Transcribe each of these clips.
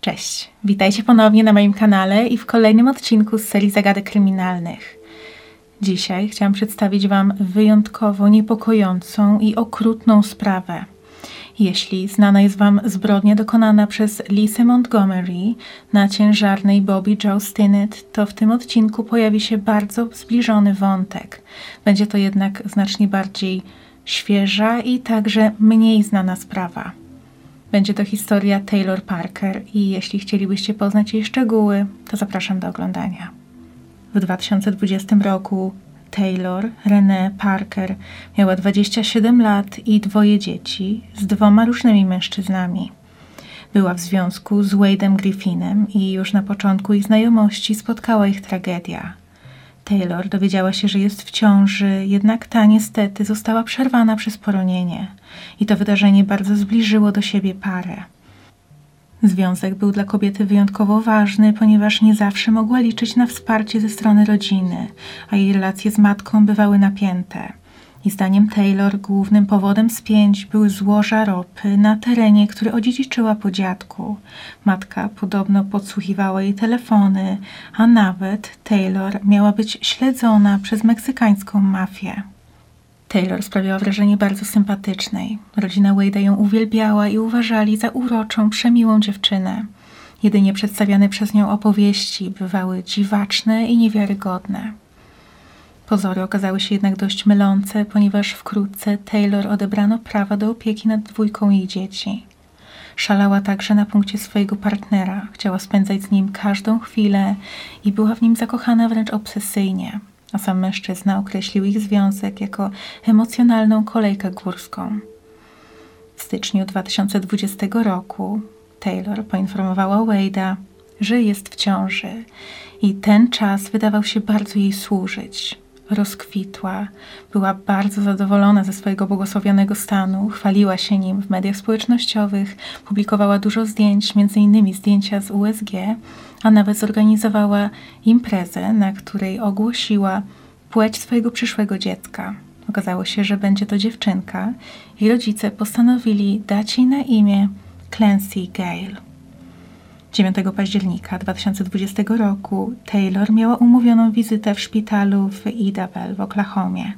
Cześć, witajcie ponownie na moim kanale i w kolejnym odcinku z serii Zagadek Kryminalnych. Dzisiaj chciałam przedstawić Wam wyjątkowo niepokojącą i okrutną sprawę. Jeśli znana jest Wam zbrodnia dokonana przez Lisa Montgomery na ciężarnej Bobby Joe Stinnett, to w tym odcinku pojawi się bardzo zbliżony wątek. Będzie to jednak znacznie bardziej świeża i także mniej znana sprawa. Będzie to historia Taylor Parker i jeśli chcielibyście poznać jej szczegóły, to zapraszam do oglądania. W 2020 roku Taylor Renee Parker miała 27 lat i dwoje dzieci z dwoma różnymi mężczyznami. Była w związku z Wade'em Griffinem i już na początku ich znajomości spotkała ich tragedia. Taylor dowiedziała się, że jest w ciąży, jednak ta niestety została przerwana przez poronienie i to wydarzenie bardzo zbliżyło do siebie parę. Związek był dla kobiety wyjątkowo ważny, ponieważ nie zawsze mogła liczyć na wsparcie ze strony rodziny, a jej relacje z matką bywały napięte. I zdaniem Taylor głównym powodem spięć były złoża ropy na terenie, który odziedziczyła po dziadku. Matka podobno podsłuchiwała jej telefony, a nawet Taylor miała być śledzona przez meksykańską mafię. Taylor sprawiała wrażenie bardzo sympatycznej. Rodzina Wade'a ją uwielbiała i uważali za uroczą, przemiłą dziewczynę. Jedynie przedstawiane przez nią opowieści bywały dziwaczne i niewiarygodne. Pozory okazały się jednak dość mylące, ponieważ wkrótce Taylor odebrano prawa do opieki nad dwójką jej dzieci. Szalała także na punkcie swojego partnera, chciała spędzać z nim każdą chwilę i była w nim zakochana wręcz obsesyjnie, a sam mężczyzna określił ich związek jako emocjonalną kolejkę górską. W styczniu 2020 roku Taylor poinformowała Wade'a, że jest w ciąży i ten czas wydawał się bardzo jej służyć rozkwitła, była bardzo zadowolona ze swojego błogosławionego stanu, chwaliła się nim w mediach społecznościowych, publikowała dużo zdjęć, m.in. zdjęcia z USG, a nawet zorganizowała imprezę, na której ogłosiła płeć swojego przyszłego dziecka. Okazało się, że będzie to dziewczynka i rodzice postanowili dać jej na imię Clancy Gale. 9 października 2020 roku Taylor miała umówioną wizytę w szpitalu w Idabel w Oklahomie.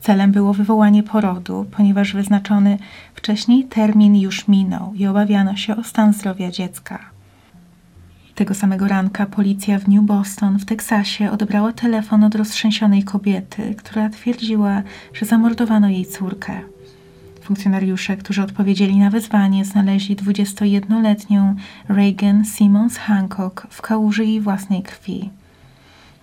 Celem było wywołanie porodu, ponieważ wyznaczony wcześniej termin już minął i obawiano się o stan zdrowia dziecka. Tego samego ranka policja w New Boston w Teksasie odebrała telefon od roztrzęsionej kobiety, która twierdziła, że zamordowano jej córkę. Funkcjonariusze, którzy odpowiedzieli na wezwanie, znaleźli 21-letnią Reagan Simmons Hancock w kałuży jej własnej krwi.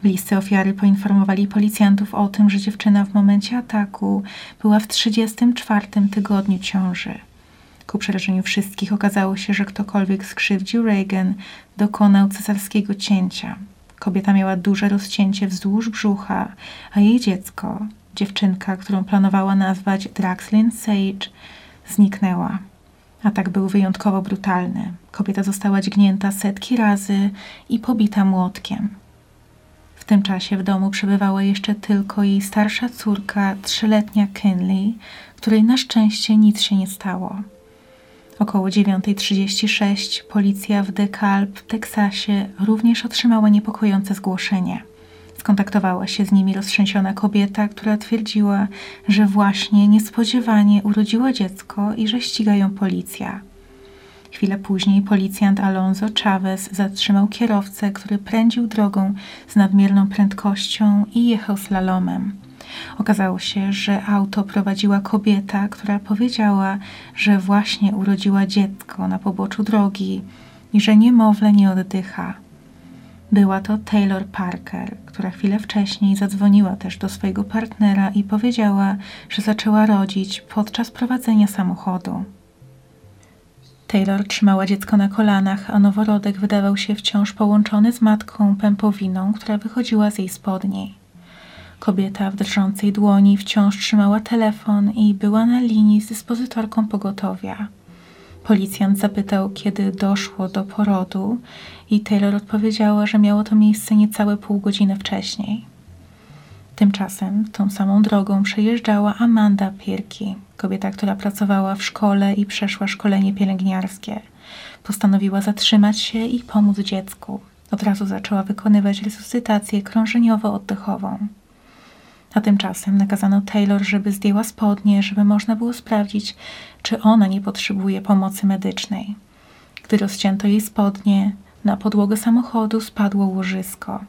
Bliscy ofiary poinformowali policjantów o tym, że dziewczyna w momencie ataku była w 34 tygodniu ciąży. Ku przerażeniu wszystkich okazało się, że ktokolwiek skrzywdził Reagan, dokonał cesarskiego cięcia. Kobieta miała duże rozcięcie wzdłuż brzucha, a jej dziecko, Dziewczynka, którą planowała nazwać Draxlin Sage, zniknęła. Atak był wyjątkowo brutalny. Kobieta została dźgnięta setki razy i pobita młotkiem. W tym czasie w domu przebywała jeszcze tylko jej starsza córka, trzyletnia Kenley, której na szczęście nic się nie stało. Około 9.36 policja w DeKalb Teksasie również otrzymała niepokojące zgłoszenie – Skontaktowała się z nimi roztrzęsiona kobieta, która twierdziła, że właśnie niespodziewanie urodziła dziecko i że ściga ją policja. Chwilę później policjant Alonso Chavez zatrzymał kierowcę, który prędził drogą z nadmierną prędkością i jechał slalomem. Okazało się, że auto prowadziła kobieta, która powiedziała, że właśnie urodziła dziecko na poboczu drogi i że niemowlę nie oddycha. Była to Taylor Parker, która chwilę wcześniej zadzwoniła też do swojego partnera i powiedziała, że zaczęła rodzić podczas prowadzenia samochodu. Taylor trzymała dziecko na kolanach, a noworodek wydawał się wciąż połączony z matką pępowiną, która wychodziła z jej spodni. Kobieta w drżącej dłoni wciąż trzymała telefon i była na linii z dyspozytorką pogotowia. Policjant zapytał, kiedy doszło do porodu, i Taylor odpowiedziała, że miało to miejsce niecałe pół godziny wcześniej. Tymczasem tą samą drogą przejeżdżała Amanda Pierki, kobieta, która pracowała w szkole i przeszła szkolenie pielęgniarskie. Postanowiła zatrzymać się i pomóc dziecku. Od razu zaczęła wykonywać resuscytację krążeniowo-oddechową. A tymczasem nakazano Taylor, żeby zdjęła spodnie, żeby można było sprawdzić, czy ona nie potrzebuje pomocy medycznej. Gdy rozcięto jej spodnie, na podłogę samochodu spadło łożysko.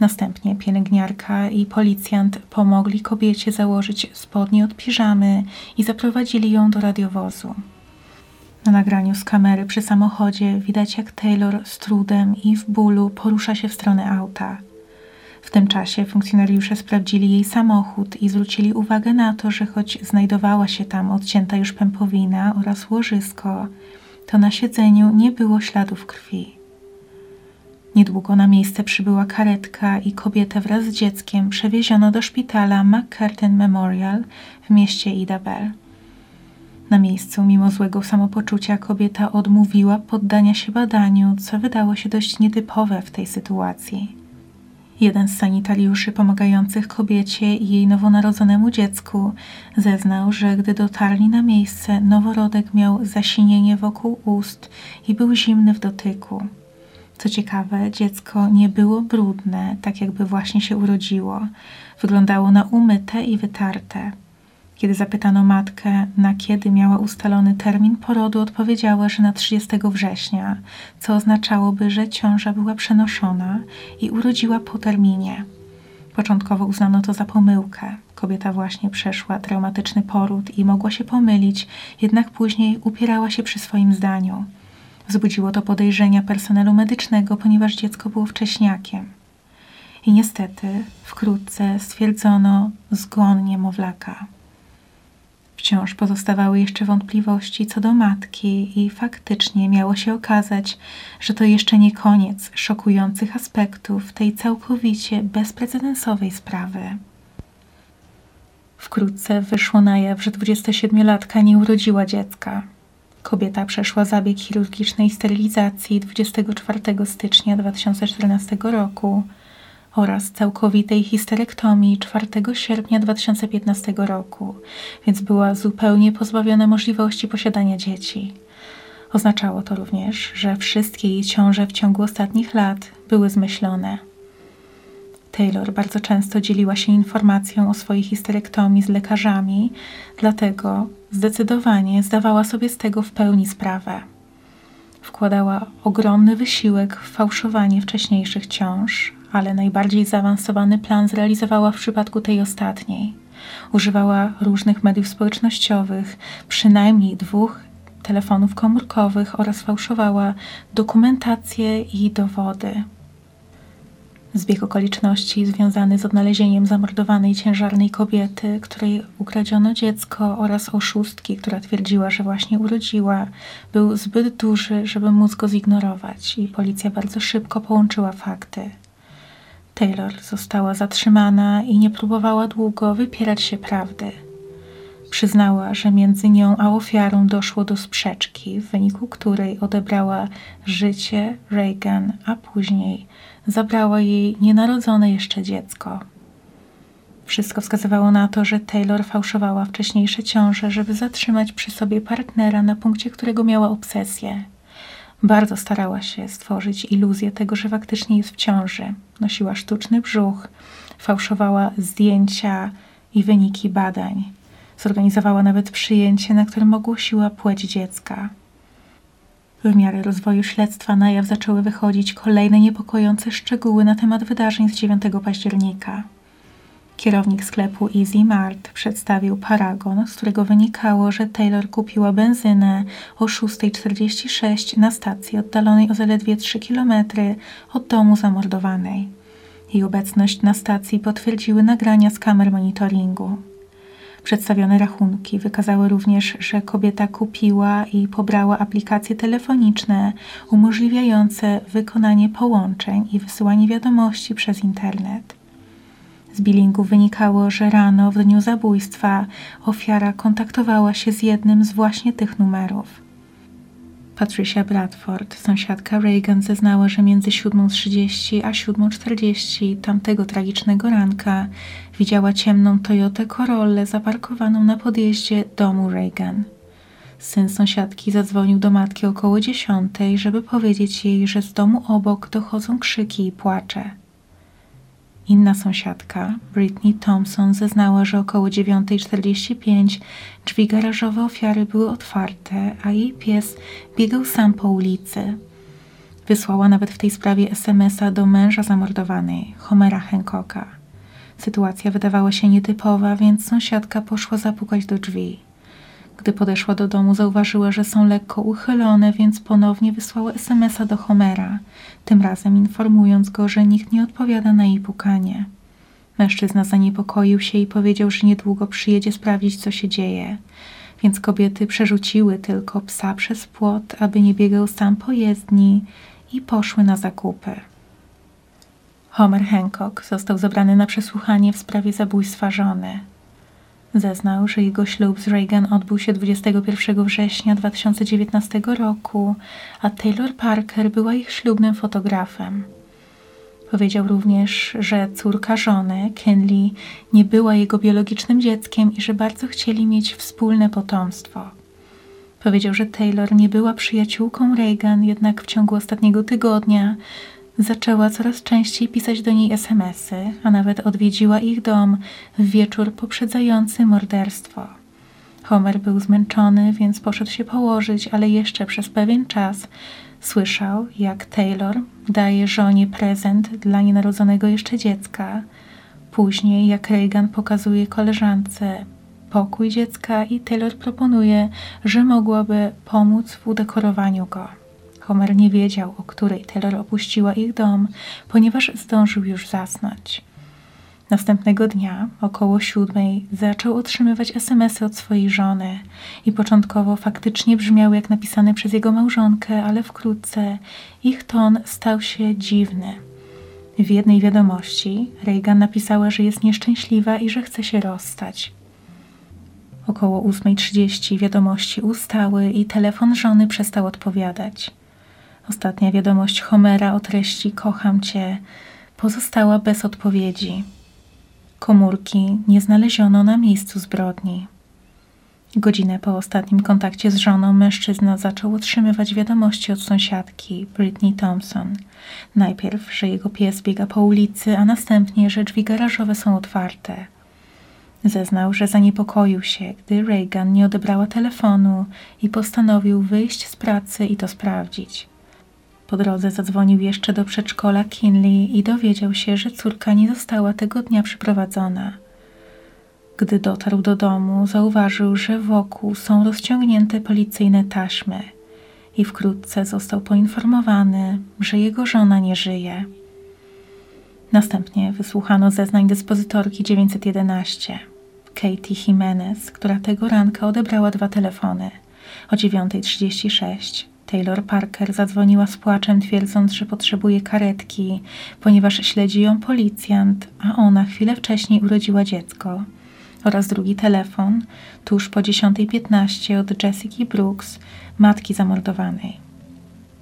Następnie pielęgniarka i policjant pomogli kobiecie założyć spodnie od piżamy i zaprowadzili ją do radiowozu. Na nagraniu z kamery przy samochodzie widać, jak Taylor z trudem i w bólu porusza się w stronę auta. W tym czasie funkcjonariusze sprawdzili jej samochód i zwrócili uwagę na to, że choć znajdowała się tam odcięta już pępowina oraz łożysko, to na siedzeniu nie było śladów krwi. Niedługo na miejsce przybyła karetka i kobietę wraz z dzieckiem przewieziono do szpitala McCurtain Memorial w mieście Idabel. Na miejscu, mimo złego samopoczucia, kobieta odmówiła poddania się badaniu, co wydało się dość nietypowe w tej sytuacji. Jeden z sanitariuszy pomagających kobiecie i jej nowonarodzonemu dziecku zeznał, że gdy dotarli na miejsce, noworodek miał zasinienie wokół ust i był zimny w dotyku. Co ciekawe, dziecko nie było brudne, tak jakby właśnie się urodziło. Wyglądało na umyte i wytarte. Kiedy zapytano matkę, na kiedy miała ustalony termin porodu, odpowiedziała, że na 30 września, co oznaczałoby, że ciąża była przenoszona i urodziła po terminie. Początkowo uznano to za pomyłkę. Kobieta właśnie przeszła traumatyczny poród i mogła się pomylić, jednak później upierała się przy swoim zdaniu. Wzbudziło to podejrzenia personelu medycznego, ponieważ dziecko było wcześniakiem. I niestety wkrótce stwierdzono zgon niemowlaka. Wciąż pozostawały jeszcze wątpliwości co do matki, i faktycznie miało się okazać, że to jeszcze nie koniec szokujących aspektów tej całkowicie bezprecedensowej sprawy. Wkrótce wyszło na jaw, że 27-latka nie urodziła dziecka. Kobieta przeszła zabieg chirurgicznej sterylizacji 24 stycznia 2014 roku oraz całkowitej histerektomii 4 sierpnia 2015 roku, więc była zupełnie pozbawiona możliwości posiadania dzieci. Oznaczało to również, że wszystkie jej ciąże w ciągu ostatnich lat były zmyślone. Taylor bardzo często dzieliła się informacją o swojej histerektomii z lekarzami, dlatego zdecydowanie zdawała sobie z tego w pełni sprawę. Wkładała ogromny wysiłek w fałszowanie wcześniejszych ciąż, ale najbardziej zaawansowany plan zrealizowała w przypadku tej ostatniej. Używała różnych mediów społecznościowych, przynajmniej dwóch telefonów komórkowych oraz fałszowała dokumentację i dowody. Zbieg okoliczności związany z odnalezieniem zamordowanej ciężarnej kobiety, której ukradziono dziecko, oraz oszustki, która twierdziła, że właśnie urodziła, był zbyt duży, żeby móc go zignorować, i policja bardzo szybko połączyła fakty. Taylor została zatrzymana i nie próbowała długo wypierać się prawdy. Przyznała, że między nią a ofiarą doszło do sprzeczki, w wyniku której odebrała życie Reagan, a później zabrała jej nienarodzone jeszcze dziecko. Wszystko wskazywało na to, że Taylor fałszowała wcześniejsze ciąże, żeby zatrzymać przy sobie partnera, na punkcie którego miała obsesję. Bardzo starała się stworzyć iluzję tego, że faktycznie jest w ciąży. Nosiła sztuczny brzuch, fałszowała zdjęcia i wyniki badań. Zorganizowała nawet przyjęcie, na którym ogłosiła płeć dziecka. W miarę rozwoju śledztwa na jaw zaczęły wychodzić kolejne niepokojące szczegóły na temat wydarzeń z 9 października. Kierownik sklepu Easy Mart przedstawił paragon, z którego wynikało, że Taylor kupiła benzynę o 6.46 na stacji oddalonej o zaledwie 3 km od domu zamordowanej. Jej obecność na stacji potwierdziły nagrania z kamer monitoringu. Przedstawione rachunki wykazały również, że kobieta kupiła i pobrała aplikacje telefoniczne umożliwiające wykonanie połączeń i wysyłanie wiadomości przez internet. Z bilingu wynikało, że rano w dniu zabójstwa ofiara kontaktowała się z jednym z właśnie tych numerów. Patricia Bradford, sąsiadka Reagan, zeznała, że między 7.30 a 7.40 tamtego tragicznego ranka widziała ciemną Toyotę Corollę zaparkowaną na podjeździe domu Reagan. Syn sąsiadki zadzwonił do matki około dziesiątej, żeby powiedzieć jej, że z domu obok dochodzą krzyki i płacze. Inna sąsiadka, Britney Thompson, zeznała, że około 9.45 drzwi garażowe ofiary były otwarte, a jej pies biegał sam po ulicy. Wysłała nawet w tej sprawie SMS-a do męża zamordowanej, Homera Hancocka. Sytuacja wydawała się nietypowa, więc sąsiadka poszła zapukać do drzwi. Gdy podeszła do domu, zauważyła, że są lekko uchylone, więc ponownie wysłała SMS-a do Homera, tym razem informując go, że nikt nie odpowiada na jej pukanie. Mężczyzna zaniepokoił się i powiedział, że niedługo przyjedzie sprawdzić, co się dzieje. Więc kobiety przerzuciły tylko psa przez płot, aby nie biegał sam po jezdni i poszły na zakupy. Homer Hancock został zabrany na przesłuchanie w sprawie zabójstwa żony. Zeznał, że jego ślub z Reagan odbył się 21 września 2019 roku, a Taylor Parker była ich ślubnym fotografem. Powiedział również, że córka żony, Kenley, nie była jego biologicznym dzieckiem i że bardzo chcieli mieć wspólne potomstwo. Powiedział, że Taylor nie była przyjaciółką Reagan, jednak w ciągu ostatniego tygodnia Zaczęła coraz częściej pisać do niej SMSy, a nawet odwiedziła ich dom w wieczór poprzedzający morderstwo. Homer był zmęczony, więc poszedł się położyć, ale jeszcze przez pewien czas słyszał, jak Taylor daje żonie prezent dla nienarodzonego jeszcze dziecka. Później, jak Reagan pokazuje koleżance pokój dziecka i Taylor proponuje, że mogłaby pomóc w udekorowaniu go. Homer nie wiedział, o której Taylor opuściła ich dom, ponieważ zdążył już zasnąć. Następnego dnia, około siódmej, zaczął otrzymywać SMSy od swojej żony i początkowo faktycznie brzmiały jak napisane przez jego małżonkę, ale wkrótce ich ton stał się dziwny. W jednej wiadomości Reagan napisała, że jest nieszczęśliwa i że chce się rozstać. Około 8.30 wiadomości ustały i telefon żony przestał odpowiadać. Ostatnia wiadomość Homera o treści Kocham cię pozostała bez odpowiedzi. Komórki nie znaleziono na miejscu zbrodni. Godzinę po ostatnim kontakcie z żoną mężczyzna zaczął otrzymywać wiadomości od sąsiadki, Britney Thompson. Najpierw, że jego pies biega po ulicy, a następnie, że drzwi garażowe są otwarte. Zeznał, że zaniepokoił się, gdy Reagan nie odebrała telefonu i postanowił wyjść z pracy i to sprawdzić. Po drodze zadzwonił jeszcze do przedszkola Kinley i dowiedział się, że córka nie została tego dnia przyprowadzona. Gdy dotarł do domu, zauważył, że wokół są rozciągnięte policyjne taśmy i wkrótce został poinformowany, że jego żona nie żyje. Następnie wysłuchano zeznań dyspozytorki 911, Katie Jimenez, która tego ranka odebrała dwa telefony o 9.36 Taylor Parker zadzwoniła z płaczem, twierdząc, że potrzebuje karetki, ponieważ śledzi ją policjant, a ona chwilę wcześniej urodziła dziecko. Oraz drugi telefon, tuż po 10.15 od Jessica Brooks, matki zamordowanej.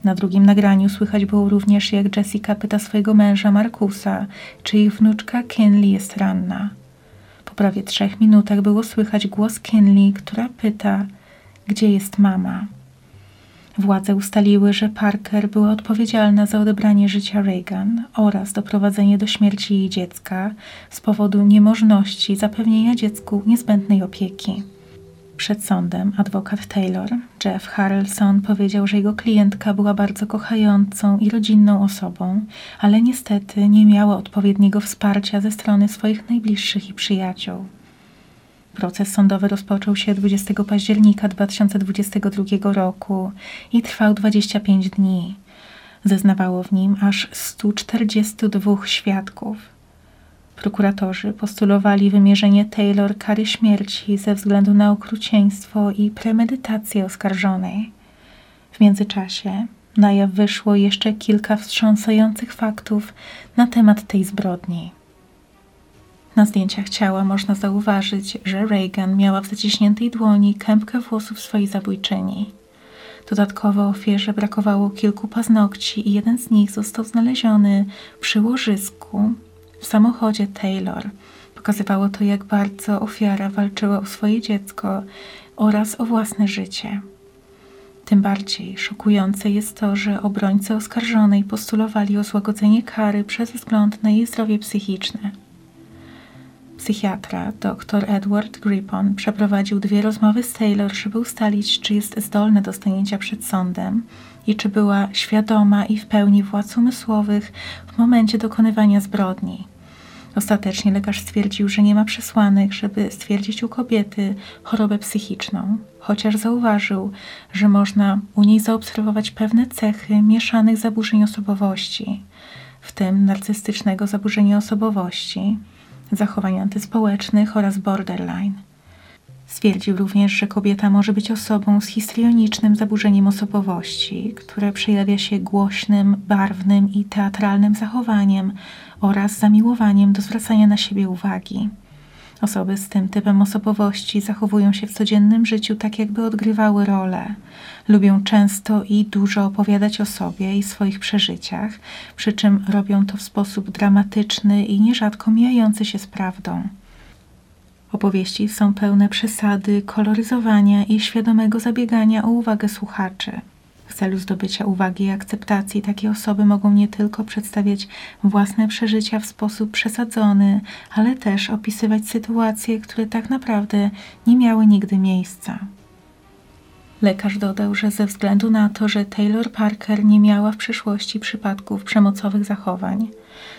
Na drugim nagraniu słychać było również, jak Jessica pyta swojego męża Markusa, czy ich wnuczka Kenley jest ranna. Po prawie trzech minutach było słychać głos Kenley, która pyta, gdzie jest mama. Władze ustaliły, że Parker była odpowiedzialna za odebranie życia Reagan oraz doprowadzenie do śmierci jej dziecka z powodu niemożności zapewnienia dziecku niezbędnej opieki. Przed sądem adwokat Taylor, Jeff Harrelson, powiedział, że jego klientka była bardzo kochającą i rodzinną osobą, ale niestety nie miała odpowiedniego wsparcia ze strony swoich najbliższych i przyjaciół. Proces sądowy rozpoczął się 20 października 2022 roku i trwał 25 dni. Zeznawało w nim aż 142 świadków. Prokuratorzy postulowali wymierzenie Taylor kary śmierci ze względu na okrucieństwo i premedytację oskarżonej. W międzyczasie na jaw wyszło jeszcze kilka wstrząsających faktów na temat tej zbrodni. Na zdjęciach ciała można zauważyć, że Reagan miała w zaciśniętej dłoni kępkę włosów swojej zabójczyni. Dodatkowo ofierze brakowało kilku paznokci i jeden z nich został znaleziony przy łożysku w samochodzie Taylor. Pokazywało to, jak bardzo ofiara walczyła o swoje dziecko oraz o własne życie. Tym bardziej szokujące jest to, że obrońcy oskarżonej postulowali o złagodzenie kary przez wzgląd na jej zdrowie psychiczne. Psychiatra dr Edward Grippon przeprowadził dwie rozmowy z Taylor, żeby ustalić, czy jest zdolna do stanięcia przed sądem i czy była świadoma i w pełni władz umysłowych w momencie dokonywania zbrodni. Ostatecznie lekarz stwierdził, że nie ma przesłanek, żeby stwierdzić u kobiety chorobę psychiczną, chociaż zauważył, że można u niej zaobserwować pewne cechy mieszanych zaburzeń osobowości, w tym narcystycznego zaburzenia osobowości, zachowań antyspołecznych oraz borderline. Stwierdził również, że kobieta może być osobą z histrionicznym zaburzeniem osobowości, które przejawia się głośnym, barwnym i teatralnym zachowaniem oraz zamiłowaniem do zwracania na siebie uwagi. Osoby z tym typem osobowości zachowują się w codziennym życiu tak, jakby odgrywały rolę. Lubią często i dużo opowiadać o sobie i swoich przeżyciach, przy czym robią to w sposób dramatyczny i nierzadko mijający się z prawdą. Opowieści są pełne przesady, koloryzowania i świadomego zabiegania o uwagę słuchaczy. W celu zdobycia uwagi i akceptacji takie osoby mogą nie tylko przedstawiać własne przeżycia w sposób przesadzony, ale też opisywać sytuacje, które tak naprawdę nie miały nigdy miejsca. Lekarz dodał, że ze względu na to, że Taylor Parker nie miała w przeszłości przypadków przemocowych zachowań,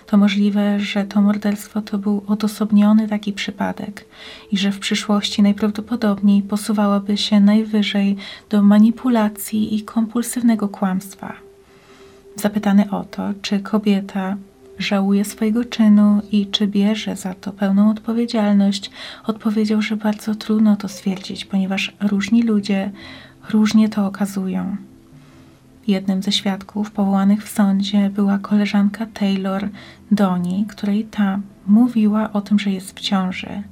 to możliwe, że to morderstwo to był odosobniony taki przypadek i że w przyszłości najprawdopodobniej posuwałaby się najwyżej do manipulacji i kompulsywnego kłamstwa. Zapytany o to, czy kobieta żałuje swojego czynu i czy bierze za to pełną odpowiedzialność, odpowiedział, że bardzo trudno to stwierdzić, ponieważ różni ludzie różnie to okazują. Jednym ze świadków powołanych w sądzie była koleżanka Taylor, Doni, której ta mówiła o tym, że jest w ciąży.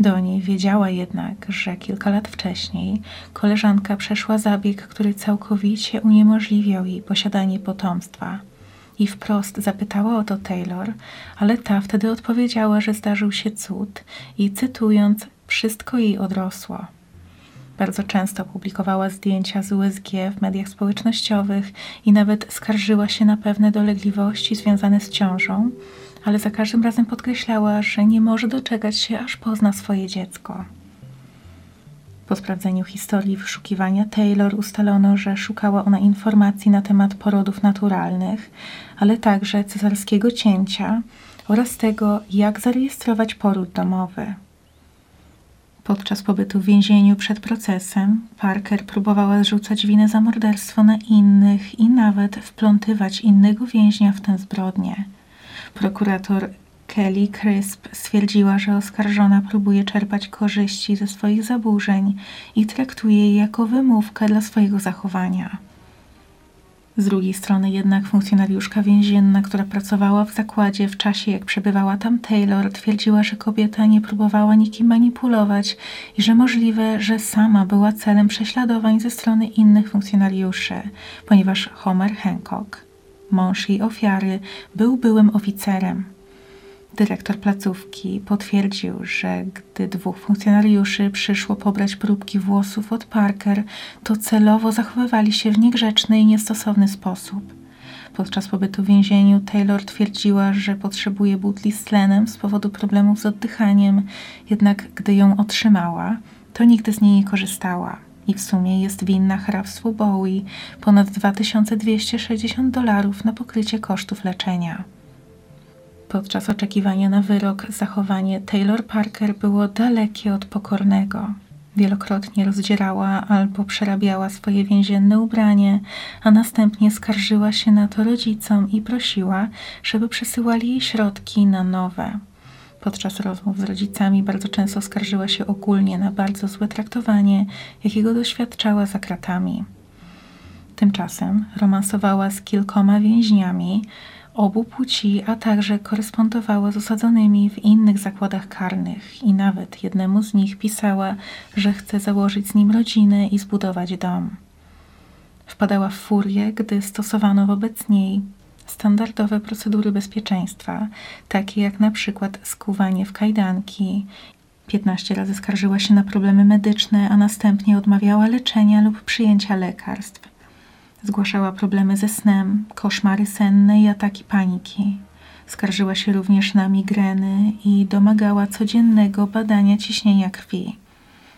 Doni wiedziała jednak, że kilka lat wcześniej koleżanka przeszła zabieg, który całkowicie uniemożliwiał jej posiadanie potomstwa. I wprost zapytała o to Taylor, ale ta wtedy odpowiedziała, że zdarzył się cud i cytując, wszystko jej odrosło. Bardzo często publikowała zdjęcia z USG w mediach społecznościowych i nawet skarżyła się na pewne dolegliwości związane z ciążą, ale za każdym razem podkreślała, że nie może doczekać się, aż pozna swoje dziecko. Po sprawdzeniu historii wyszukiwania Taylor ustalono, że szukała ona informacji na temat porodów naturalnych, ale także cesarskiego cięcia oraz tego, jak zarejestrować poród domowy. Podczas pobytu w więzieniu przed procesem Parker próbowała zrzucać winę za morderstwo na innych i nawet wplątywać innego więźnia w tę zbrodnię. Prokurator Kelly Crisp stwierdziła, że oskarżona próbuje czerpać korzyści ze swoich zaburzeń i traktuje je jako wymówkę dla swojego zachowania. Z drugiej strony jednak funkcjonariuszka więzienna, która pracowała w zakładzie w czasie, jak przebywała tam Taylor, twierdziła, że kobieta nie próbowała nikim manipulować i że możliwe, że sama była celem prześladowań ze strony innych funkcjonariuszy, ponieważ Homer Hancock, mąż jej ofiary, był byłym oficerem. Dyrektor placówki potwierdził, że gdy dwóch funkcjonariuszy przyszło pobrać próbki włosów od Parker, to celowo zachowywali się w niegrzeczny i niestosowny sposób. Podczas pobytu w więzieniu Taylor twierdziła, że potrzebuje butli z tlenem z powodu problemów z oddychaniem, jednak gdy ją otrzymała, to nigdy z niej nie korzystała i w sumie jest winna hrabstwu Bowie ponad 2260 dolarów na pokrycie kosztów leczenia. Podczas oczekiwania na wyrok zachowanie Taylor Parker było dalekie od pokornego. Wielokrotnie rozdzierała albo przerabiała swoje więzienne ubranie, a następnie skarżyła się na to rodzicom i prosiła, żeby przesyłali jej środki na nowe. Podczas rozmów z rodzicami bardzo często skarżyła się ogólnie na bardzo złe traktowanie, jakiego doświadczała za kratami. Tymczasem romansowała z kilkoma więźniami, obu płci, a także korespondowała z osadzonymi w innych zakładach karnych i nawet jednemu z nich pisała, że chce założyć z nim rodzinę i zbudować dom. Wpadała w furię, gdy stosowano wobec niej standardowe procedury bezpieczeństwa, takie jak na przykład skuwanie w kajdanki. 15 razy skarżyła się na problemy medyczne, a następnie odmawiała leczenia lub przyjęcia lekarstw. Zgłaszała problemy ze snem, koszmary senne i ataki paniki. Skarżyła się również na migreny i domagała codziennego badania ciśnienia krwi.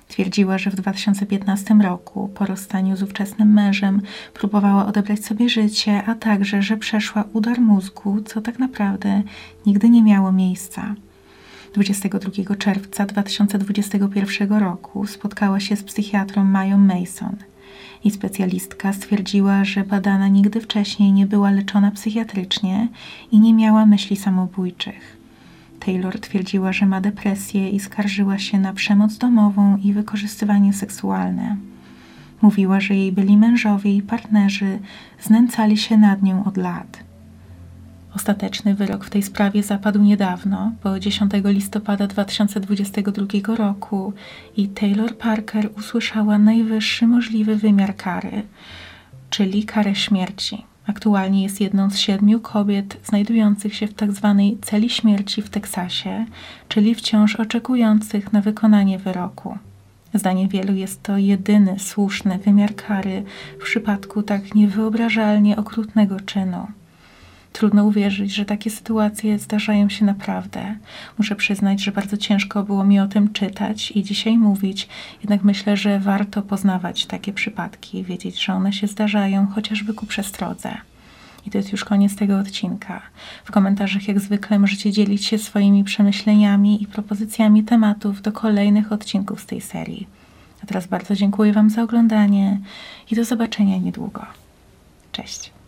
Twierdziła, że w 2015 roku, po rozstaniu z ówczesnym mężem, próbowała odebrać sobie życie, a także, że przeszła udar mózgu, co tak naprawdę nigdy nie miało miejsca. 22 czerwca 2021 roku spotkała się z psychiatrą Mają Mason. I specjalistka stwierdziła, że badana nigdy wcześniej nie była leczona psychiatrycznie i nie miała myśli samobójczych. Taylor twierdziła, że ma depresję i skarżyła się na przemoc domową i wykorzystywanie seksualne. Mówiła, że jej byli mężowie i partnerzy znęcali się nad nią od lat. Ostateczny wyrok w tej sprawie zapadł niedawno, bo 10 listopada 2022 roku i Taylor Parker usłyszała najwyższy możliwy wymiar kary, czyli karę śmierci. Aktualnie jest jedną z siedmiu kobiet znajdujących się w tzw. Tak celi śmierci w Teksasie, czyli wciąż oczekujących na wykonanie wyroku. Zdaniem wielu jest to jedyny słuszny wymiar kary w przypadku tak niewyobrażalnie okrutnego czynu. Trudno uwierzyć, że takie sytuacje zdarzają się naprawdę. Muszę przyznać, że bardzo ciężko było mi o tym czytać i dzisiaj mówić, jednak myślę, że warto poznawać takie przypadki, wiedzieć, że one się zdarzają, chociażby ku przestrodze. I to jest już koniec tego odcinka. W komentarzach, jak zwykle, możecie dzielić się swoimi przemyśleniami i propozycjami tematów do kolejnych odcinków z tej serii. A teraz bardzo dziękuję Wam za oglądanie i do zobaczenia niedługo. Cześć.